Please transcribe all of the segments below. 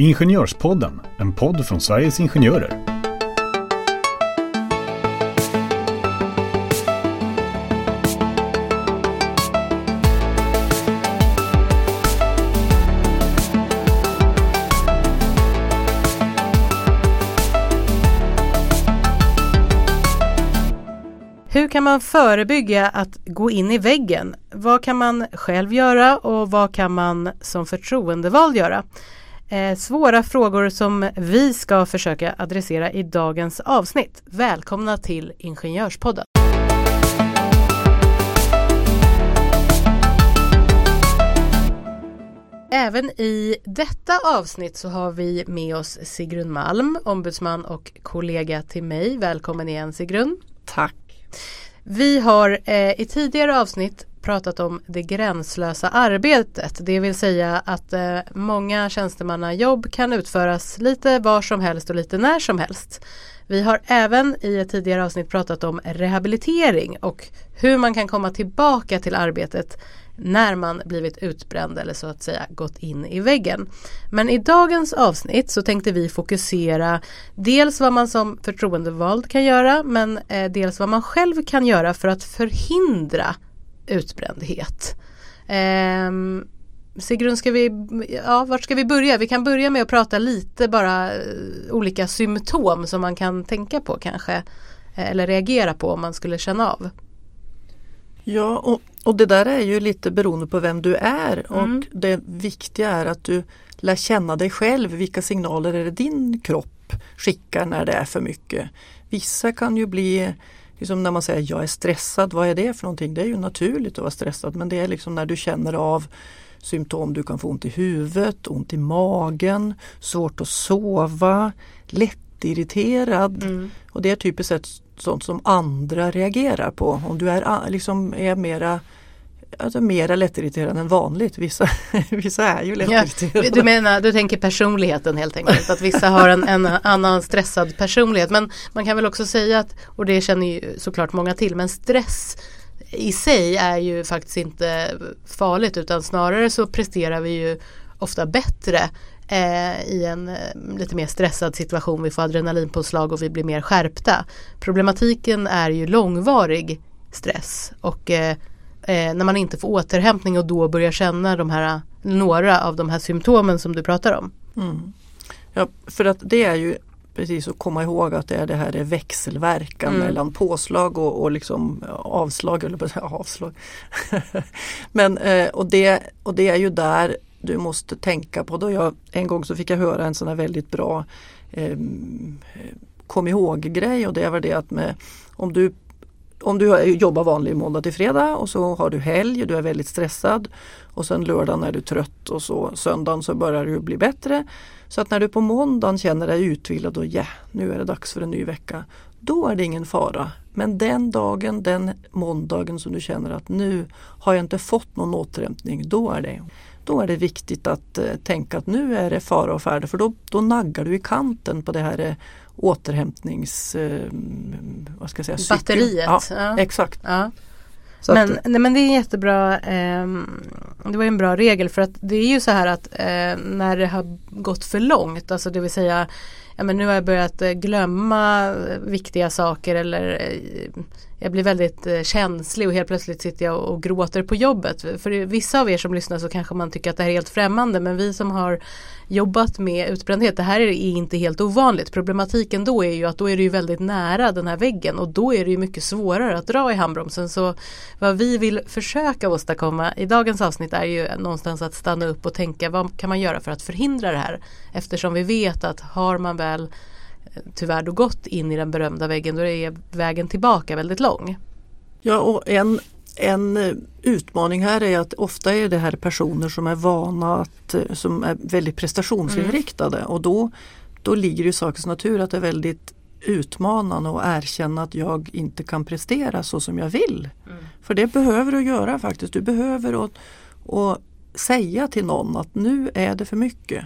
Ingenjörspodden, en podd från Sveriges Ingenjörer. Hur kan man förebygga att gå in i väggen? Vad kan man själv göra och vad kan man som förtroendevald göra? Eh, svåra frågor som vi ska försöka adressera i dagens avsnitt. Välkomna till Ingenjörspodden. Även i detta avsnitt så har vi med oss Sigrun Malm, ombudsman och kollega till mig. Välkommen igen Sigrun. Tack. Vi har eh, i tidigare avsnitt pratat om det gränslösa arbetet. Det vill säga att eh, många tjänstemannajobb kan utföras lite var som helst och lite när som helst. Vi har även i ett tidigare avsnitt pratat om rehabilitering och hur man kan komma tillbaka till arbetet när man blivit utbränd eller så att säga gått in i väggen. Men i dagens avsnitt så tänkte vi fokusera dels vad man som förtroendevald kan göra men eh, dels vad man själv kan göra för att förhindra utbrändhet. Eh, Sigrun, ska vi, ja, vart ska vi börja? Vi kan börja med att prata lite bara eh, olika symptom som man kan tänka på kanske. Eh, eller reagera på om man skulle känna av. Ja, och, och det där är ju lite beroende på vem du är mm. och det viktiga är att du lär känna dig själv. Vilka signaler är det din kropp skickar när det är för mycket? Vissa kan ju bli liksom när man säger jag är stressad, vad är det för någonting? Det är ju naturligt att vara stressad men det är liksom när du känner av symptom. Du kan få ont i huvudet, ont i magen, svårt att sova, lättirriterad. Mm. Och det är typiskt sett sånt som andra reagerar på. Om du är, liksom, är mera alltså mera lättirriterad än vanligt. Vissa, vissa är ju lättirriterade. Ja, du menar, du tänker personligheten helt enkelt. Att vissa har en, en, annan stressad personlighet. Men man kan väl också säga att, och det känner ju såklart många till, men stress i sig är ju faktiskt inte farligt utan snarare så presterar vi ju ofta bättre eh, i en eh, lite mer stressad situation. Vi får adrenalinpåslag och vi blir mer skärpta. Problematiken är ju långvarig stress och eh, eh, när man inte får återhämtning och då börjar känna de här, några av de här symptomen som du pratar om. Mm. Ja, för att det är ju precis att komma ihåg att det, är det här är växelverkan mm. mellan påslag och, och liksom avslag, eller på avslag. Men, eh, och, det, och det är ju där du måste tänka på. Då jag, en gång så fick jag höra en sån här väldigt bra eh, kom ihåg-grej och det var det att med, om du om du jobbar vanlig måndag till fredag och så har du helg och du är väldigt stressad och sen lördagen är du trött och så söndagen så börjar du bli bättre. Så att när du på måndagen känner dig utvilad och ja, yeah, nu är det dags för en ny vecka. Då är det ingen fara. Men den dagen, den måndagen som du känner att nu har jag inte fått någon återhämtning, då är det då är det viktigt att eh, tänka att nu är det fara och färde för då, då naggar du i kanten på det här eh, återhämtnings... Eh, vad ska jag säga? Batteriet. Ja, ja. Exakt. Ja. men, att, nej, men det är jättebra. Eh, det var en bra regel för att det är ju så här att eh, när det har gått för långt, alltså det vill säga ja, men nu har jag börjat eh, glömma eh, viktiga saker eller eh, jag blir väldigt eh, känslig och helt plötsligt sitter jag och, gråter på jobbet. För vissa av er som lyssnar så kanske man tycker att det här är helt främmande men vi som har jobbat med utbrändhet, det här är inte helt ovanligt. Problematiken då är ju att då är det ju väldigt nära den här väggen och då är det ju mycket svårare att dra i handbromsen. Så vad vi vill försöka åstadkomma i dagens avsnitt är ju någonstans att stanna upp och tänka vad kan man göra för att förhindra det här? Eftersom vi vet att har man väl tyvärr då gått in i den berömda väggen då är vägen tillbaka väldigt lång. Ja och en, en eh, utmaning här är att ofta är det här personer som är vana att, eh, som är väldigt prestationsinriktade mm. och då, då ligger det i sakens natur att det är väldigt utmanande att erkänna att jag inte kan prestera så som jag vill. Mm. För det behöver du göra faktiskt. Du behöver att, att säga till någon att nu är det för mycket.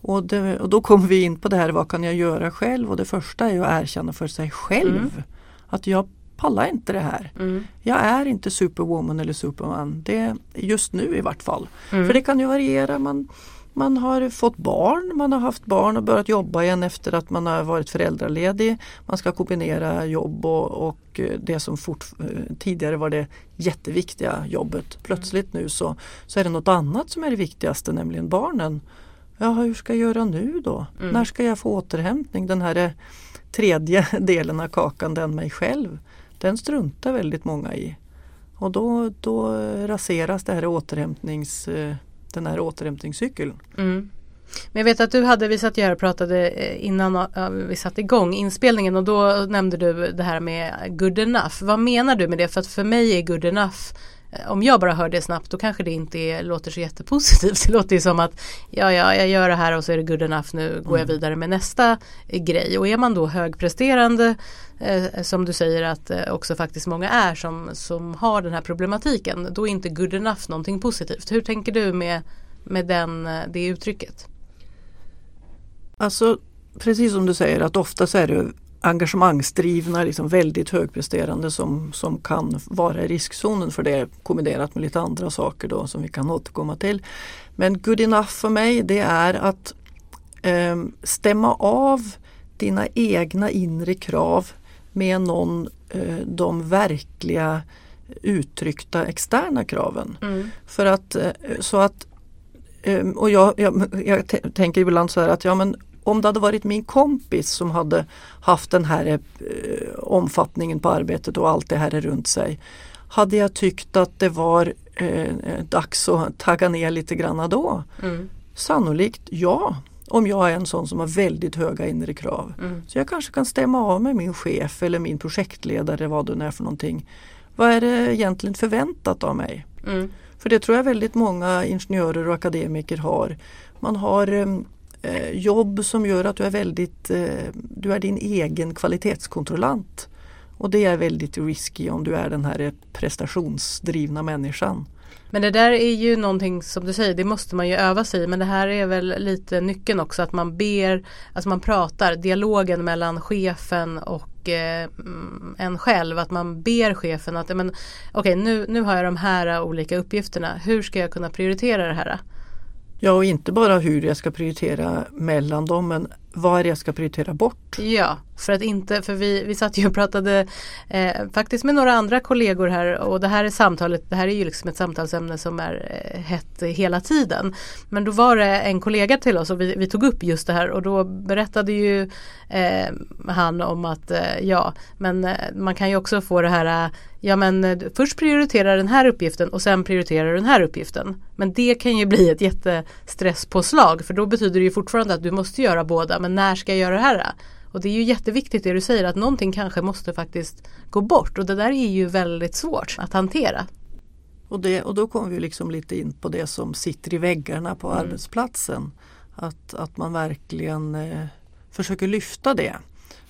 Och, det, och, då kommer vi in på det här, vad kan jag göra själv? Och det första är att erkänna för sig själv mm. att jag pallar inte det här. Mm. Jag är inte superwoman eller superman. Det, just nu i vart fall. Mm. För det kan ju variera. Man, man har fått barn, man har haft barn och börjat jobba igen efter att man har varit föräldraledig. Man ska kombinera jobb och, och det som fort, tidigare var det jätteviktiga jobbet. Plötsligt nu så, så är det något annat som är det viktigaste, nämligen barnen. Ja, hur ska jag göra nu då? Mm. När ska jag få återhämtning? Den här tredje delen av kakan, den mig själv, den struntar väldigt många i. Och då, då raseras det här återhämtnings, den här återhämtningscykeln. Mm. Men jag vet att du hade, vi satt här och pratade eh, innan eh, vi satte igång inspelningen och då nämnde du det här med good enough. Vad menar du med det? För att för mig är good enough om jag bara hör det snabbt då kanske det inte är, låter så jättepositivt. Det låter ju som att ja, ja, jag gör det här och så är det good enough. Nu går jag mm. vidare med nästa eh, grej. Och är man då högpresterande eh, som du säger att eh, också faktiskt många är som, som har den här problematiken. Då är inte good enough någonting positivt. Hur tänker du med, med den, det uttrycket? Alltså precis som du säger att ofta så är det engagemangsdrivna, liksom väldigt högpresterande som, som kan vara i riskzonen för det kombinerat med lite andra saker då som vi kan återkomma till. Men good enough för mig det är att eh, stämma av dina egna inre krav med någon, eh, de verkliga uttryckta externa kraven. Mm. För att eh, så att ehm, och jag, jag, jag tänker ibland så här att ja men om det hade varit min kompis som hade haft den här eh, omfattningen på arbetet och allt det här runt sig. Hade jag tyckt att det var eh, dags att tagga ner lite grann då? Mm. Sannolikt ja. Om jag är en sån som har väldigt höga inre krav. Mm. Så jag kanske kan stämma av med min chef eller min projektledare vad det nu är för någonting. Vad är det egentligen förväntat av mig? Mm. För det tror jag väldigt många ingenjörer och akademiker har. Man har eh, eh, Eh, jobb som gör att du är väldigt, eh, du är din egen kvalitetskontrollant. Och det är väldigt risky om du är den här prestationsdrivna människan. Men det där är ju någonting som du säger, det måste man ju öva sig i. Men det här är väl lite nyckeln också att man ber, alltså man pratar, dialogen mellan chefen och eh, en själv. Att man ber chefen att, men okej okay, nu, nu har jag de här olika uppgifterna. Hur ska jag kunna prioritera det här? Ja, och inte bara hur jag ska prioritera mellan dem men vad är det jag ska prioritera bort? Ja, för att inte, för vi, vi satt ju och pratade eh, faktiskt med några andra kollegor här och det här är samtalet, det här är ju liksom ett samtalsämne som är eh, hett hela tiden. Men då var det en kollega till oss och vi, vi tog upp just det här och då berättade ju eh, han om att eh, ja, men eh, man kan ju också få det här eh, ja men eh, först prioritera den här uppgiften och sen prioritera den här uppgiften. Men det kan ju bli ett jättestresspåslag för då betyder det ju fortfarande att du måste göra båda men när ska jag göra det här? Och det är ju jätteviktigt det du säger att någonting kanske måste faktiskt gå bort och det där är ju väldigt svårt att hantera. Och, det, och då kommer vi liksom lite in på det som sitter i väggarna på mm. arbetsplatsen. Att, att man verkligen eh, försöker lyfta det.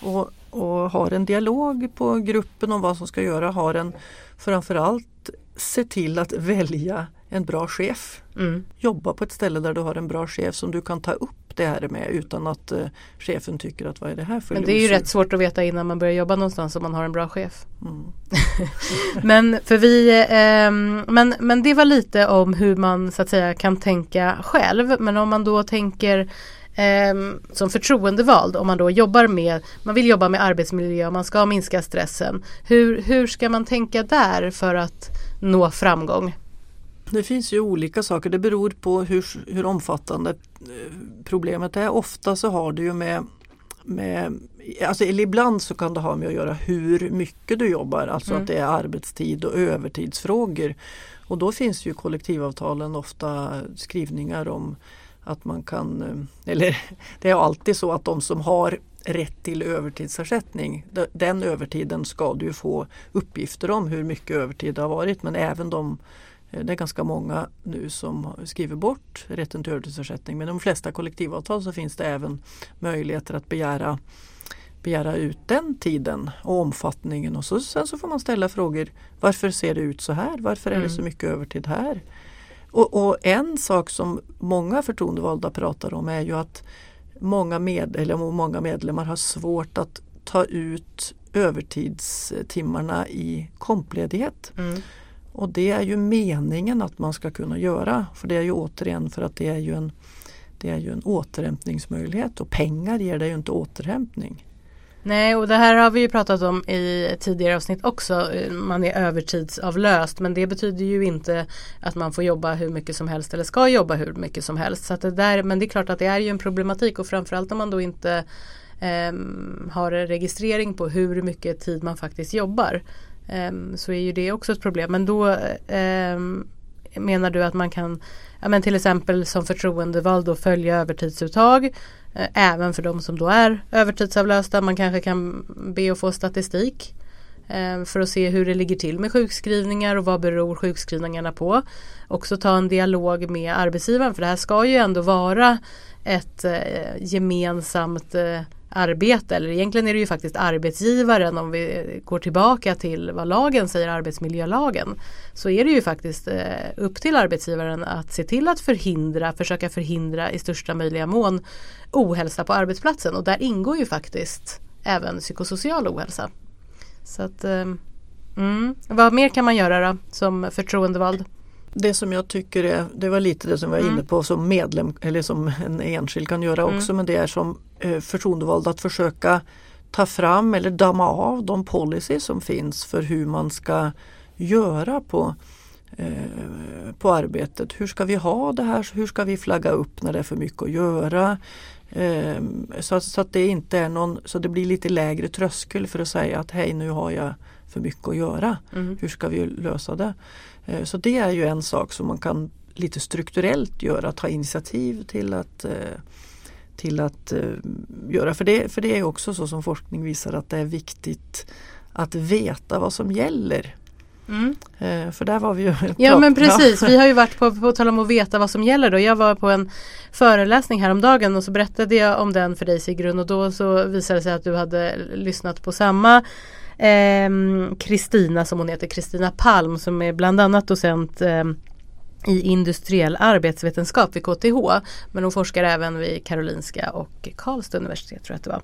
Och, och har en dialog på gruppen om vad som ska göra. Har en framförallt se till att välja en bra chef. Mm. Jobba på ett ställe där du har en bra chef som du kan ta upp det här med utan att uh, chefen tycker att vad är det här för Men det är ju rätt svårt att veta innan man börjar jobba någonstans om man har en bra chef. Mm. men för vi eh, men, men det var lite om hur man så att säga kan tänka själv. Men om man då tänker eh, som förtroendevald om man då jobbar med, man vill jobba med arbetsmiljö och man ska minska stressen. Hur, hur ska man tänka där för att nå framgång? Det finns ju olika saker, det beror på hur, hur omfattande eh, problemet är. Ofta så har det ju med, med alltså, eller ibland så kan det ha med att göra hur mycket du jobbar, alltså mm. att det är arbetstid och övertidsfrågor. Och då finns ju kollektivavtalen ofta skrivningar om att man kan, eh, eller det är alltid så att de som har rätt till övertidsersättning, den övertiden ska du få uppgifter om hur mycket övertid det har varit men även de det är ganska många nu som skriver bort rätten till övertidsersättning men i de flesta kollektivavtal så finns det även möjligheter att begära, begära ut den tiden och omfattningen och så, sen så får man ställa frågor Varför ser det ut så här? Varför är det mm. så mycket övertid här? Och, och, en sak som många förtroendevalda pratar om är ju att många, med, eller många medlemmar har svårt att ta ut övertidstimmarna i kompledighet. Mm. Och det är ju meningen att man ska kunna göra. För det är ju återigen för att det är ju en det är ju en återhämtningsmöjlighet och pengar ger dig ju inte återhämtning. Nej och det här har vi ju pratat om i tidigare avsnitt också. Man är övertidsavlöst men det betyder ju inte att man får jobba hur mycket som helst eller ska jobba hur mycket som helst. Så det där, men det är klart att det är ju en problematik och framförallt om man då inte eh, har registrering på hur mycket tid man faktiskt jobbar. Ehm, så är ju det också ett problem. Men då ehm, menar du att man kan ja, men till exempel som förtroendevald då följa övertidsuttag eh, även för de som då är övertidsavlösta. Man kanske kan be att få statistik eh, för att se hur det ligger till med sjukskrivningar och vad beror sjukskrivningarna på. Också ta en dialog med arbetsgivaren för det här ska ju ändå vara ett eh, gemensamt eh, arbete eller egentligen är det ju faktiskt arbetsgivaren om vi går tillbaka till vad lagen säger, arbetsmiljölagen. Så är det ju faktiskt eh, upp till arbetsgivaren att se till att förhindra, försöka förhindra i största möjliga mån ohälsa på arbetsplatsen och där ingår ju faktiskt även psykosocial ohälsa. Så att, eh, mm. Vad mer kan man göra då som förtroendevald? Det som jag tycker är, det var lite det som vi var inne mm. på som medlem eller som en enskild kan göra mm. också men det är som eh, förtroendevald att försöka ta fram eller damma av de policies som finns för hur man ska göra på, eh, på arbetet. Hur ska vi ha det här? Hur ska vi flagga upp när det är för mycket att göra? Eh, så, så, att det inte är någon, så det blir lite lägre tröskel för att säga att hej nu har jag för mycket att göra. Mm. Hur ska vi lösa det? Eh, så det är ju en sak som man kan lite strukturellt göra, ta initiativ till att eh, till att uh, göra. För det, för det är också så som forskning visar att det är viktigt att veta vad som gäller. Mm. För där var vi ju Ja men precis, vi har ju varit på, på tal om att veta vad som gäller då. Jag var på en föreläsning häromdagen och så berättade jag om den för dig Sigrun och då så visade det sig att du hade lyssnat på samma Ehm, Kristina eh, som hon heter, Kristina Palm som är bland annat docent eh, i industriell arbetsvetenskap vid KTH. Men hon forskar även vid Karolinska och Karlstad universitet tror jag att det var.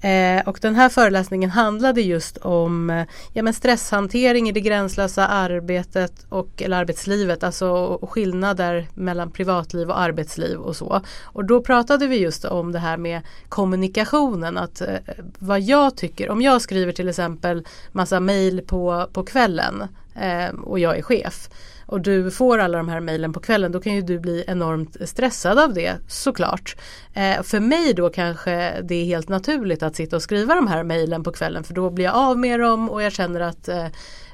Eh, och den här föreläsningen handlade just om eh, ja, men stresshantering i det gränslösa arbetet och eller arbetslivet, alltså skillnader mellan privatliv och arbetsliv och så. Och då pratade vi just om det här med kommunikationen, att eh, vad jag tycker, om jag skriver till exempel massa mejl på, på kvällen eh, och jag är chef och du får alla de här mejlen på kvällen då kan ju du bli enormt stressad av det såklart. Eh, för mig då kanske det är helt naturligt att sitta och skriva de här mejlen på kvällen för då blir jag av med dem och jag känner att eh,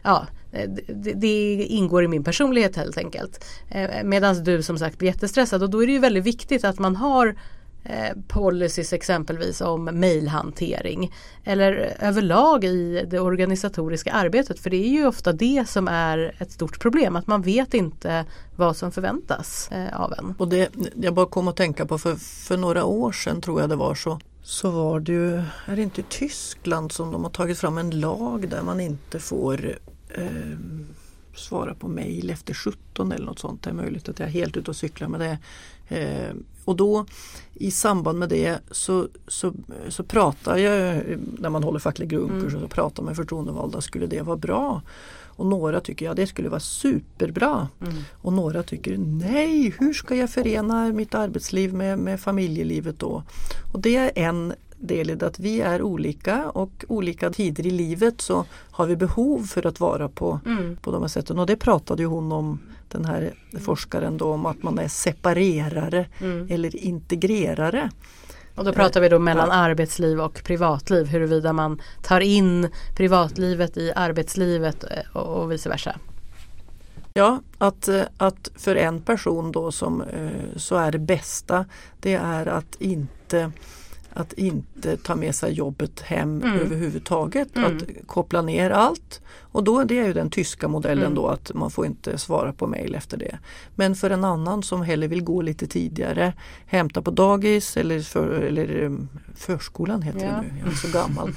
ja, eh, det, det, ingår i min personlighet helt enkelt. Eh, Medan du som sagt blir jättestressad och då är det ju väldigt viktigt att man har Eh, policies exempelvis om mejlhantering eller överlag i det organisatoriska arbetet för det är ju ofta det som är ett stort problem att man vet inte vad som förväntas eh, av en. Och det, jag bara kom att tänka på för, för några år sedan tror jag det var så så var det ju, är det inte i Tyskland som de har tagit fram en lag där man inte får eh, svara på mejl efter 17 eller något sånt. Det är möjligt att jag är helt ute och cyklar med det. Eh, och då i samband med det så, så, så pratar jag, när man håller facklig grundkurs, mm. så pratar med förtroendevalda, skulle det vara bra? Och några tycker ja det skulle vara superbra. Mm. Och några tycker nej, hur ska jag förena mitt arbetsliv med, med familjelivet då? Och det är en del i det att vi är olika och olika tider i livet så har vi behov för att vara på, mm. på de här sätten. Och det pratade ju hon om, den här forskaren då, om att man är separerare mm. eller integrerare. Och då pratar vi då mellan ja. arbetsliv och privatliv huruvida man tar in privatlivet i arbetslivet eh, och vice versa. Ja, att, eh, att för en person då som eh, så är det bästa det är att inte att inte ta med sig jobbet hem mm. överhuvudtaget. Mm. Att koppla ner allt. Och då det är ju den tyska modellen mm. då att man får inte svara på mail efter det. Men för en annan som hellre vill gå lite tidigare, hämta på dagis eller, för, eller um, förskolan heter ja. det nu, jag är så gammal.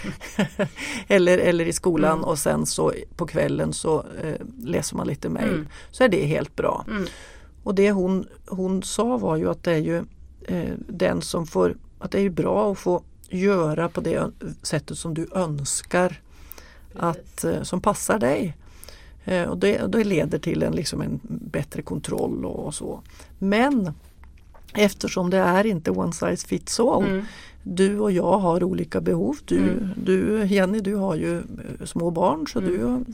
eller, eller i skolan mm. och sen så på kvällen så eh, läser man lite mail. Mm. Så är det helt bra. Mm. Och det hon, hon sa var ju att det är ju eh, den som får att det är bra att få göra på det sättet som du önskar att, eh, som passar dig. Eh, och det, det leder till en, liksom en bättre kontroll och, så. Men Eftersom det är inte one size fits all. Mm. Du och jag har olika behov. Du, mm. du, Jenny du har ju eh, små barn så mm. du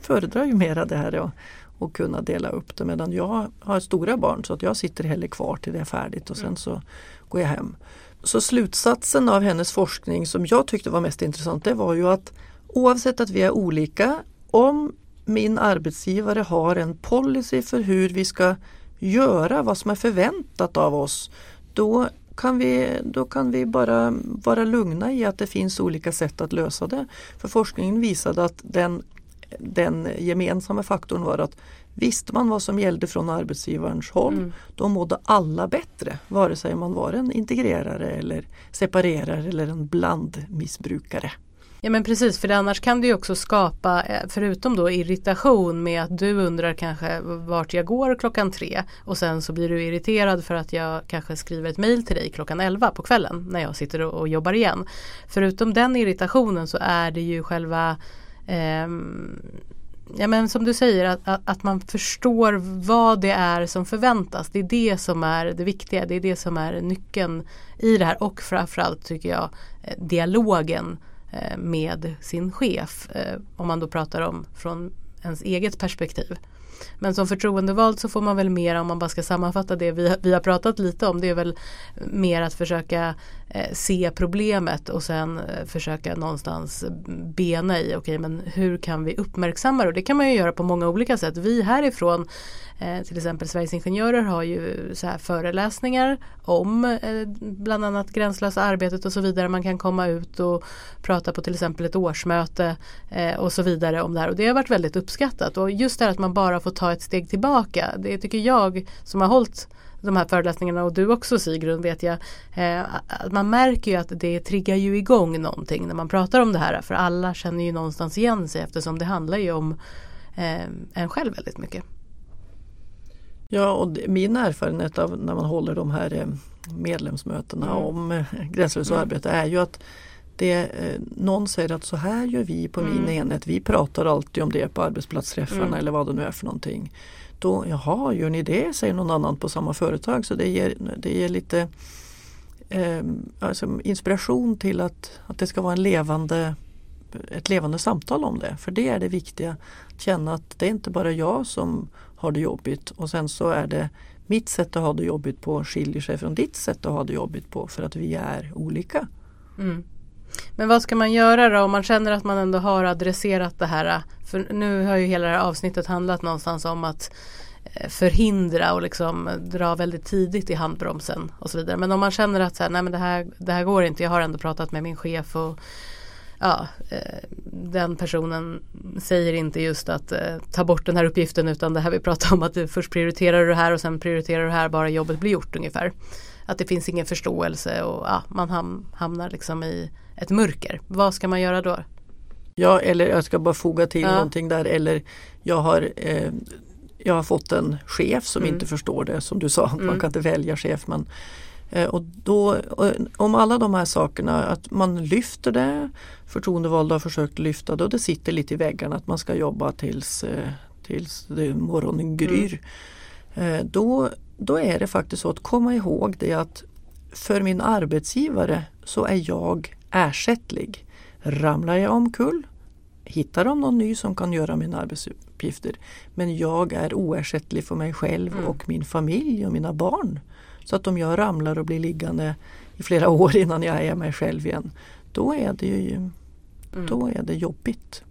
föredrar ju mera det här och kunna dela upp det medan jag har stora barn så att jag sitter hellre kvar till det är färdigt och sen mm. så går jag hem. Så slutsatsen av hennes forskning som jag tyckte var mest intressant det var ju att oavsett att vi är olika, om min arbetsgivare har en policy för hur vi ska göra vad som är förväntat av oss, då kan vi, då kan vi bara vara lugna i att det finns olika sätt att lösa det. För forskningen visade att den, den gemensamma faktorn var att Visste man vad som gällde från arbetsgivarens håll, mm. då mådde alla bättre. Vare sig man var en integrerare eller separerare eller en blandmissbrukare. Ja men precis för annars kan det ju också skapa eh, förutom då irritation med att du undrar kanske vart jag går klockan tre och sen så blir du irriterad för att jag kanske skriver ett mail till dig klockan elva på kvällen när jag sitter och, och jobbar igen. Förutom den irritationen så är det ju själva eh, ja, men som du säger att, att, att, man förstår vad det är som förväntas. Det är det som är det viktiga. Det är det som är nyckeln i det här och framförallt tycker jag eh, dialogen eh, med sin chef. Eh, om man då pratar om från ens eget perspektiv. Men som förtroendevald så får man väl mer om man bara ska sammanfatta det vi, vi har pratat lite om. Det är väl mer att försöka eh, se problemet och sen eh, försöka någonstans bena i, okej okay, men hur kan vi uppmärksamma det? Och det kan man ju göra på många olika sätt. Vi härifrån Eh, till exempel Sveriges Ingenjörer har ju så här föreläsningar om eh, bland annat gränslösa arbetet och så vidare. Man kan komma ut och prata på till exempel ett årsmöte eh, och så vidare om det här. Och det har varit väldigt uppskattat. Och just det här att man bara får ta ett steg tillbaka. Det tycker jag som har hållit de här föreläsningarna och du också Sigrun vet jag. Eh, man märker ju att det triggar ju igång någonting när man pratar om det här. För alla känner ju någonstans igen sig eftersom det handlar ju om eh, en själv väldigt mycket. Ja, och min erfarenhet av när man håller de här eh, medlemsmötena mm. om eh, gränslöst mm. arbete är ju att det, eh, någon säger att så här gör vi på mm. min enhet. Vi pratar alltid om det på arbetsplatsträffarna mm. eller vad det nu är för någonting. Då, jaha, gör ni det? säger någon annan på samma företag. Så det ger, det ger lite eh, alltså inspiration till att, att det ska vara en levande ett levande samtal om det. För det är det viktiga. Att känna att det är inte bara jag som har det jobbigt och sen så är det mitt sätt att ha det jobbigt på skiljer sig från ditt sätt att ha det jobbigt på för att vi är olika. Mm. Men vad ska man göra då om man känner att man ändå har adresserat det här? För nu har ju hela det här avsnittet handlat någonstans om att eh, förhindra och liksom dra väldigt tidigt i handbromsen och så vidare. Men om man känner att så här, nej men det, här, det här går inte, jag har ändå pratat med min chef och ja, eh, den personen säger inte just att eh, ta bort den här uppgiften utan det här vi pratar om att du först prioriterar du det här och sen prioriterar du det här bara jobbet blir gjort ungefär. Att det finns ingen förståelse och ja, man ham hamnar liksom i ett mörker. Vad ska man göra då? Ja, eller jag ska bara foga till ja. någonting där eller jag har eh, jag har fått en chef som mm. inte förstår det som du sa, mm. man kan inte välja chef men Eh, och då, om alla de här sakerna, att man lyfter det, förtroendevalda har försökt lyfta det och det sitter lite i väggarna att man ska jobba tills, eh, tills morgonen gryr. Mm. Då, då är det faktiskt så att komma ihåg det att för min arbetsgivare så är jag ersättlig. Ramlar jag omkull, hittar de någon ny som kan göra mina arbetsuppgifter. Men jag är oersättlig för mig själv mm. och min familj och mina barn. Så att om jag ramlar och blir liggande i flera år innan jag är mig själv igen, då är det ju mm. då är det jobbigt.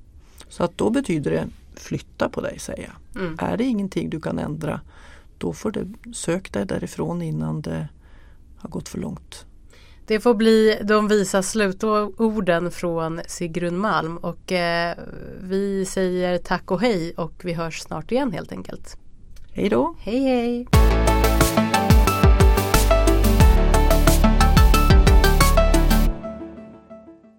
Så att då betyder det flytta på dig säger jag. Mm. Är det ingenting du kan ändra, då får du sök dig därifrån innan det har gått för långt. Det får bli de visa slutorden från Sigrun Malm och eh, vi säger tack och hej och vi hörs snart igen helt enkelt. Hej då! Hej hej!